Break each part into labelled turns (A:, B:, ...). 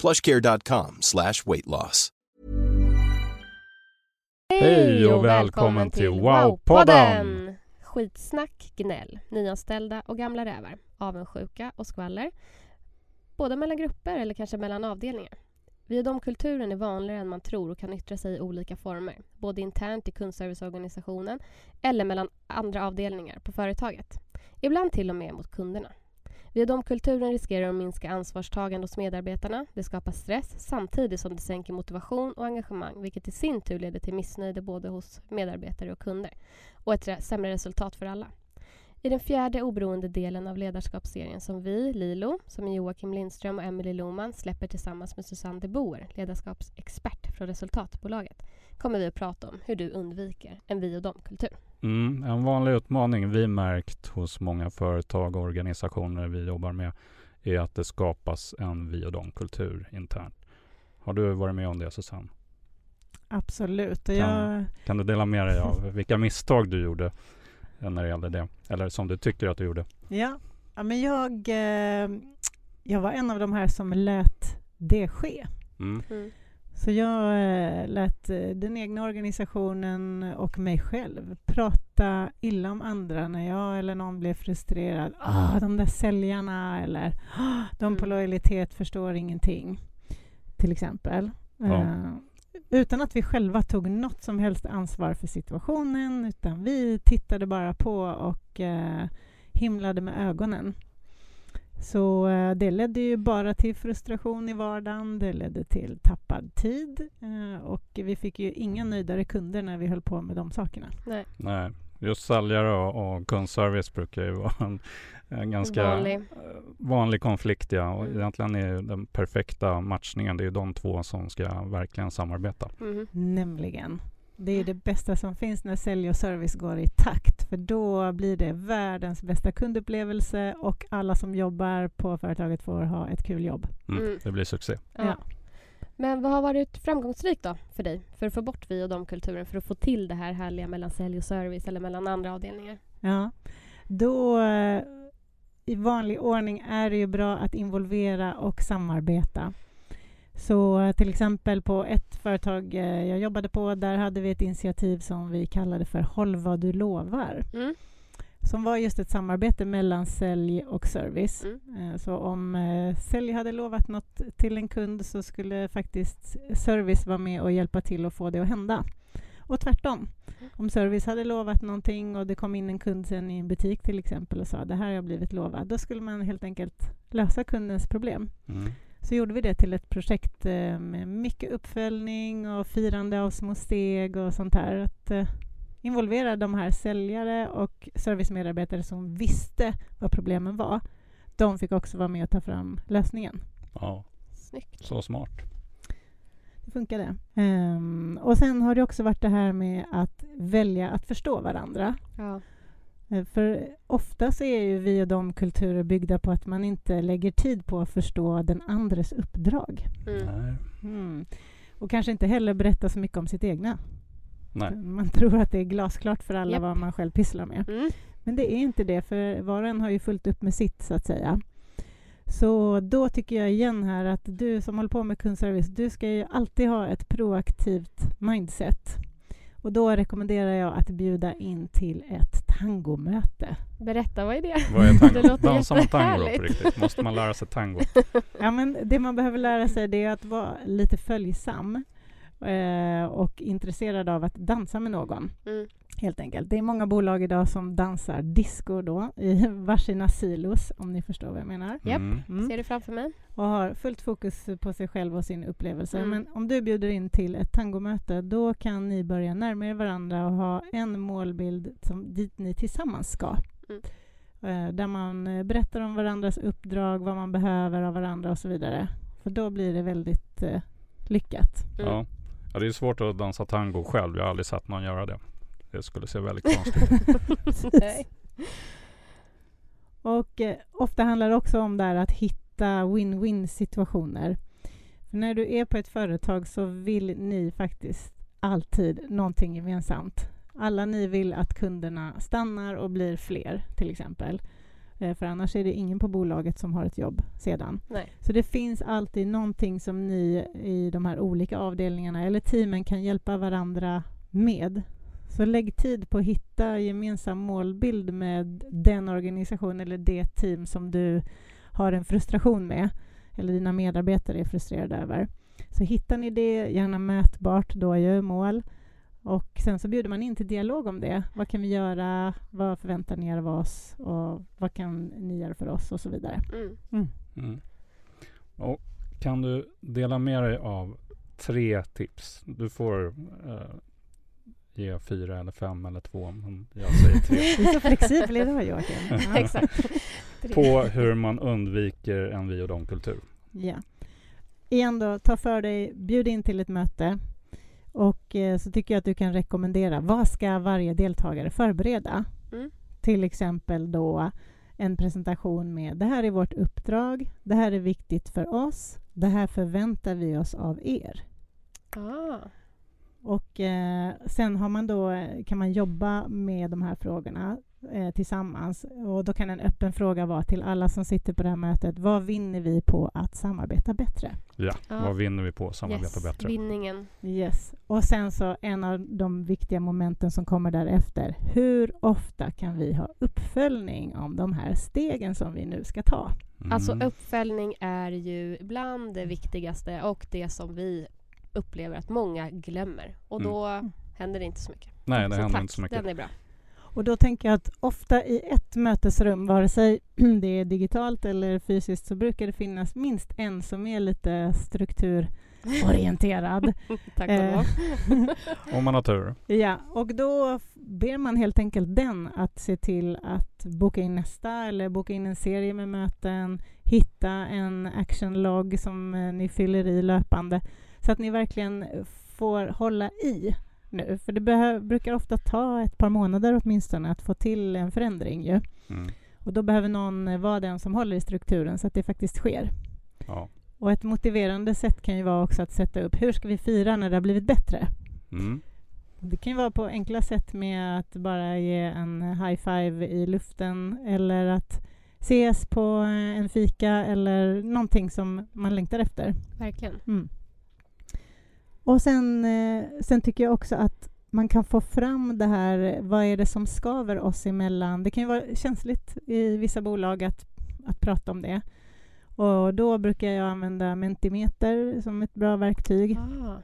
A: plushcare.com slash weight loss.
B: Hej och välkommen till Wow-podden! Skitsnack, gnäll, nyanställda och gamla rävar, avundsjuka och skvaller. Både mellan grupper eller kanske mellan avdelningar. Vi och domkulturen är vanligare än man tror och kan yttra sig i olika former. Både internt i kundserviceorganisationen eller mellan andra avdelningar på företaget. Ibland till och med mot kunderna. Vi och domkulturen riskerar att minska ansvarstagande hos medarbetarna. Det skapar stress samtidigt som det sänker motivation och engagemang vilket i sin tur leder till missnöje både hos medarbetare och kunder och ett sämre resultat för alla. I den fjärde oberoende delen av ledarskapsserien som vi, Lilo, som är Joakim Lindström och Emily Loman släpper tillsammans med Susanne de Boer, ledarskapsexpert från Resultatbolaget, kommer vi att prata om hur du undviker en vi och dom-kultur.
C: Mm, en vanlig utmaning vi märkt hos många företag och organisationer vi jobbar med är att det skapas en vi och dom-kultur internt. Har du varit med om det Susanne?
D: Absolut.
C: Kan, jag... kan du dela med dig av vilka misstag du gjorde när det gällde det? Eller som du tycker att du gjorde?
D: Ja, ja men jag, eh, jag var en av de här som lät det ske. Mm. Mm. Så jag eh, lät eh, den egna organisationen och mig själv prata illa om andra när jag eller någon blev frustrerad. Ah, de där säljarna eller ah, de på mm. lojalitet förstår ingenting, till exempel. Ja. Uh, utan att vi själva tog något som helst ansvar för situationen, utan vi tittade bara på och uh, himlade med ögonen. Så eh, det ledde ju bara till frustration i vardagen, det ledde till tappad tid eh, och vi fick ju inga nöjdare kunder när vi höll på med de sakerna.
C: Nej. Nej. Just säljare och, och kundservice brukar ju vara en, en ganska vanlig. Eh, vanlig konflikt. Ja. Och mm. Egentligen är den perfekta matchningen, det är de två som ska verkligen samarbeta.
D: Mm. Nämligen. Det är det bästa som finns när sälj och service går i takt, för då blir det världens bästa kundupplevelse och alla som jobbar på företaget får ha ett kul jobb.
C: Mm, mm. det blir succé. Ja. ja.
B: Men vad har varit framgångsrikt då för dig för att få bort vi och de-kulturen för att få till det här härliga mellan sälj och service eller mellan andra avdelningar?
D: Ja, då eh, i vanlig ordning är det ju bra att involvera och samarbeta. Så eh, till exempel på ett företag eh, jag jobbade på, där hade vi ett initiativ som vi kallade för Håll vad du lovar. Mm. Som var just ett samarbete mellan sälj och service. Mm. Eh, så om sälj hade lovat något till en kund så skulle faktiskt service vara med och hjälpa till att få det att hända. Och tvärtom. Mm. Om service hade lovat någonting och det kom in en kund sen i en butik till exempel och sa det här har jag blivit lovad, då skulle man helt enkelt lösa kundens problem. Mm så gjorde vi det till ett projekt eh, med mycket uppföljning och firande av små steg och sånt här. Att eh, involvera de här säljare och servicemedarbetare som visste vad problemen var. De fick också vara med och ta fram lösningen.
C: Ja, Snyggt. så smart.
D: Det funkade. Um, och sen har det också varit det här med att välja att förstå varandra. Ja. Eh, för ofta så är ju vi och de kulturer byggda på att man inte lägger tid på att förstå den andres uppdrag. Mm. Mm. Och kanske inte heller berätta så mycket om sitt egna. Nej. Man tror att det är glasklart för alla yep. vad man själv pysslar med. Mm. Men det är inte det, för var och en har ju fullt upp med sitt, så att säga. Så då tycker jag igen här att du som håller på med kundservice, du ska ju alltid ha ett proaktivt mindset. Och då rekommenderar jag att bjuda in till ett tangomöte.
B: Berätta, vad är det?
C: Vad är tango? det låter Dansa man tango på riktigt? Måste man lära sig tango?
D: ja, men det man behöver lära sig det är att vara lite följsam. eh, och intresserad av att dansa med någon. Mm. Helt enkelt. Det är många bolag idag som dansar disco då i varsina silos, om ni förstår vad jag menar.
B: Japp, mm. mm. ser det framför mig.
D: Och har fullt fokus på sig själv och sin upplevelse. Mm. Men om du bjuder in till ett tangomöte, då kan ni börja närma er varandra och ha en målbild som, dit ni tillsammans ska. Mm. Eh, där man eh, berättar om varandras uppdrag, vad man behöver av varandra och så vidare. För då blir det väldigt eh, lyckat.
C: Mm. Ja. ja, det är svårt att dansa tango själv. Jag har aldrig sett någon göra det. Det skulle se väldigt konstigt ut.
D: och eh, ofta handlar det också om där att hitta win-win situationer. För när du är på ett företag så vill ni faktiskt alltid någonting gemensamt. Alla ni vill att kunderna stannar och blir fler, till exempel. Eh, för annars är det ingen på bolaget som har ett jobb sedan.
B: Nej.
D: Så det finns alltid någonting som ni i de här olika avdelningarna eller teamen kan hjälpa varandra med. Så lägg tid på att hitta gemensam målbild med den organisation eller det team som du har en frustration med eller dina medarbetare är frustrerade över. Så hittar ni det, gärna mätbart, då är mål. Och sen så bjuder man in till dialog om det. Vad kan vi göra? Vad förväntar ni er av oss? Och vad kan ni göra för oss? Och så vidare. Mm.
C: Mm. Mm. Och kan du dela med dig av tre tips? Du får uh, ge fyra eller fem eller två. Men jag säger tre.
D: Du är så flexibel idag Joakim.
B: Exakt.
C: På hur man undviker en vi och dem-kultur.
D: Ja. Igen då, ta för dig, bjud in till ett möte. Och eh, så tycker jag att du kan rekommendera vad ska varje deltagare förbereda? Mm. Till exempel då en presentation med det här är vårt uppdrag, det här är viktigt för oss, det här förväntar vi oss av er.
B: Ah.
D: Och eh, sen har man då, kan man jobba med de här frågorna eh, tillsammans. Och då kan en öppen fråga vara till alla som sitter på det här mötet. Vad vinner vi på att samarbeta bättre?
C: Ja, ja. vad vinner vi på att samarbeta
B: yes,
C: bättre?
B: Vinningen.
D: Yes. Och sen så en av de viktiga momenten som kommer därefter. Hur ofta kan vi ha uppföljning om de här stegen som vi nu ska ta?
B: Mm. Alltså uppföljning är ju bland det viktigaste och det som vi upplever att många glömmer. Och då mm. händer det inte så mycket.
C: Nej, det
B: så
C: händer
B: tack,
C: inte så mycket.
B: Den är bra.
D: Och då tänker jag att ofta i ett mötesrum, vare sig det är digitalt eller fysiskt, så brukar det finnas minst en som är lite strukturorienterad.
B: Tack och lov.
C: Om man har tur.
D: Ja, och då ber man helt enkelt den att se till att boka in nästa eller boka in en serie med möten, hitta en actionlog som eh, ni fyller i löpande så att ni verkligen får hålla i nu. För det brukar ofta ta ett par månader åtminstone att få till en förändring. Ju. Mm. Och då behöver någon vara den som håller i strukturen så att det faktiskt sker.
C: Ja.
D: Och ett motiverande sätt kan ju vara också att sätta upp hur ska vi fira när det har blivit bättre?
C: Mm.
D: Det kan ju vara på enkla sätt med att bara ge en high five i luften eller att ses på en fika eller någonting som man längtar efter.
B: Verkligen.
D: Mm. Och sen, eh, sen tycker jag också att man kan få fram det här, vad är det som skaver oss emellan? Det kan ju vara känsligt i vissa bolag att, att prata om det. Och då brukar jag använda Mentimeter som ett bra verktyg.
B: Ah.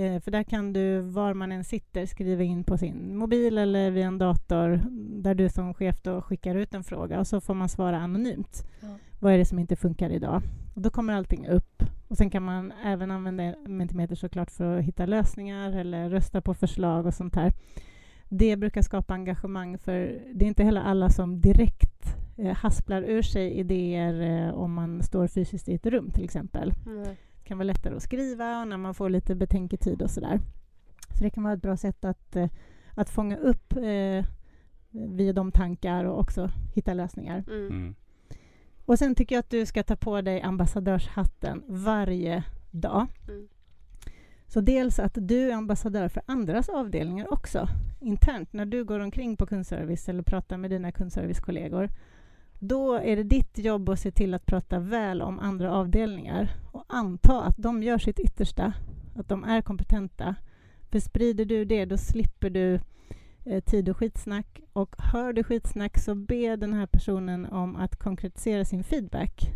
D: Eh, för där kan du, var man än sitter, skriva in på sin mobil eller via en dator där du som chef då skickar ut en fråga och så får man svara anonymt.
B: Ja.
D: Vad är det som inte funkar idag? Och då kommer allting upp. Och Sen kan man även använda Mentimeter såklart för att hitta lösningar eller rösta på förslag och sånt här. Det brukar skapa engagemang för det är inte heller alla som direkt eh, hasplar ur sig idéer eh, om man står fysiskt i ett rum till exempel.
B: Mm.
D: Det kan vara lättare att skriva när man får lite betänketid och sådär. Så det kan vara ett bra sätt att, eh, att fånga upp eh, via de tankar och också hitta lösningar.
B: Mm. Mm.
D: Och sen tycker jag att du ska ta på dig ambassadörshatten varje dag.
B: Mm.
D: Så dels att du är ambassadör för andras avdelningar också, internt, när du går omkring på kundservice eller pratar med dina kundservicekollegor. Då är det ditt jobb att se till att prata väl om andra avdelningar och anta att de gör sitt yttersta, att de är kompetenta. För sprider du det, då slipper du tid och skitsnack. Och hör du skitsnack så be den här personen om att konkretisera sin feedback.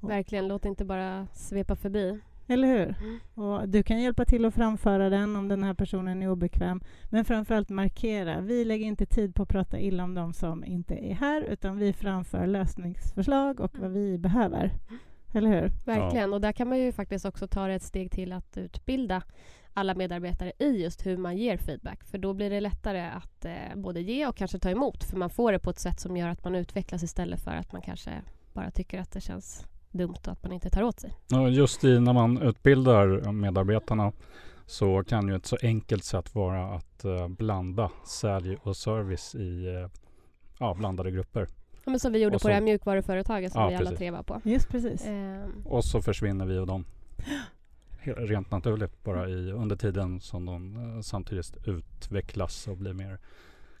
B: Verkligen, låt inte bara svepa förbi.
D: Eller hur? Mm. Och du kan hjälpa till att framföra den om den här personen är obekväm. Men framförallt markera. Vi lägger inte tid på att prata illa om de som inte är här utan vi framför lösningsförslag och vad vi behöver. Eller hur?
B: Verkligen. Och där kan man ju faktiskt också ta ett steg till att utbilda alla medarbetare i just hur man ger feedback. För då blir det lättare att eh, både ge och kanske ta emot. För man får det på ett sätt som gör att man utvecklas istället för att man kanske bara tycker att det känns dumt och att man inte tar åt sig.
C: Ja, just i när man utbildar medarbetarna så kan ju ett så enkelt sätt vara att uh, blanda sälj och service i uh, ja, blandade grupper.
B: Ja, men som vi gjorde och på så, det här mjukvaruföretaget som ja, vi alla tre var på.
D: Just precis.
C: Um, och så försvinner vi och dem. Rent naturligt bara i, under tiden som de uh, samtidigt utvecklas och blir mer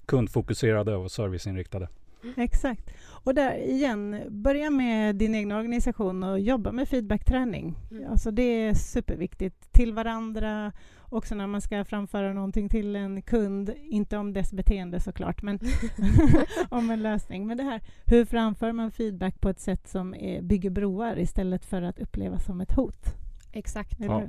C: kundfokuserade och serviceinriktade.
D: Exakt. Och där igen, börja med din egen organisation och jobba med feedbackträning. Mm. Alltså det är superviktigt. Till varandra, också när man ska framföra någonting till en kund. Inte om dess beteende såklart, men om en lösning. Men det här, hur framför man feedback på ett sätt som är, bygger broar istället för att upplevas som ett hot?
B: Exakt.
D: Ja.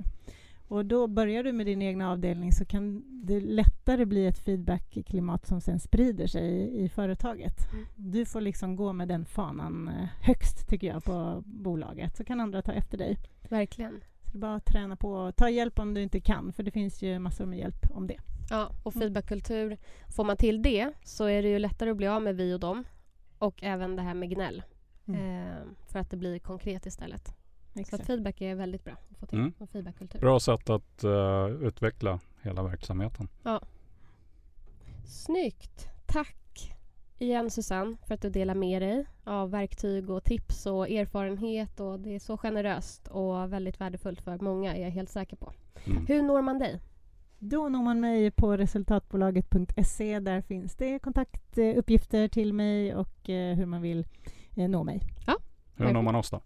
D: Och då börjar du med din egna avdelning så kan det lättare bli ett feedbackklimat som sen sprider sig i, i företaget. Mm. Du får liksom gå med den fanan eh, högst, tycker jag, på bolaget. Så kan andra ta efter dig.
B: Verkligen.
D: Så det är bara att träna på. Ta hjälp om du inte kan, för det finns ju massor med hjälp om det.
B: Ja, och mm. feedbackkultur. Får man till det så är det ju lättare att bli av med vi och dem. Och även det här med gnäll. Mm. Eh, för att det blir konkret istället. Exakt. Så feedback är väldigt bra att få till. Mm. feedbackkultur.
C: Bra sätt att uh, utveckla hela verksamheten.
B: Ja. Snyggt. Tack igen Susanne för att du delar med dig av verktyg och tips och erfarenhet. Och det är så generöst och väldigt värdefullt för många är jag helt säker på. Mm. Hur når man dig?
D: Då når man mig på resultatbolaget.se. Där finns det kontaktuppgifter till mig och eh, hur man vill eh, nå mig.
B: Ja,
C: hur når man oss då?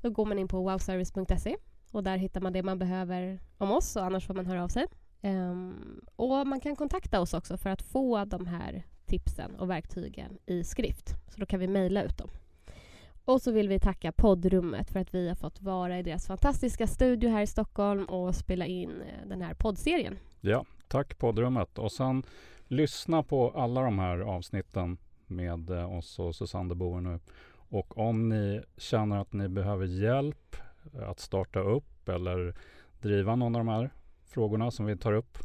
B: Då går man in på wowservice.se och där hittar man det man behöver om oss och annars får man höra av sig. Um, och man kan kontakta oss också för att få de här tipsen och verktygen i skrift. Så då kan vi mejla ut dem. Och så vill vi tacka poddrummet för att vi har fått vara i deras fantastiska studio här i Stockholm och spela in eh, den här poddserien.
C: Ja, tack poddrummet. Och sen lyssna på alla de här avsnitten med eh, oss och Susanne de Boer nu och om ni känner att ni behöver hjälp att starta upp eller driva någon av de här frågorna som vi tar upp,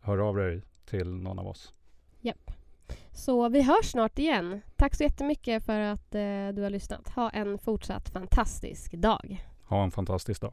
C: hör av er till någon av oss.
B: Japp. Så vi hörs snart igen. Tack så jättemycket för att eh, du har lyssnat. Ha en fortsatt fantastisk dag.
C: Ha en fantastisk dag.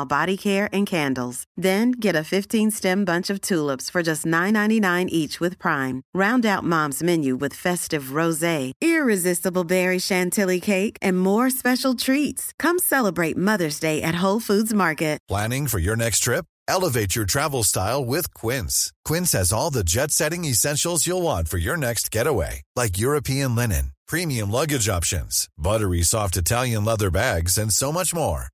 E: body care and candles. Then get a 15 stem bunch of tulips for just $9.99 each with Prime. Round out mom's menu with festive rose, irresistible berry chantilly cake, and more special treats. Come celebrate Mother's Day at Whole Foods Market.
F: Planning for your next trip? Elevate your travel style with Quince. Quince has all the jet setting essentials you'll want for your next getaway, like European linen, premium luggage options, buttery soft Italian leather bags, and so much more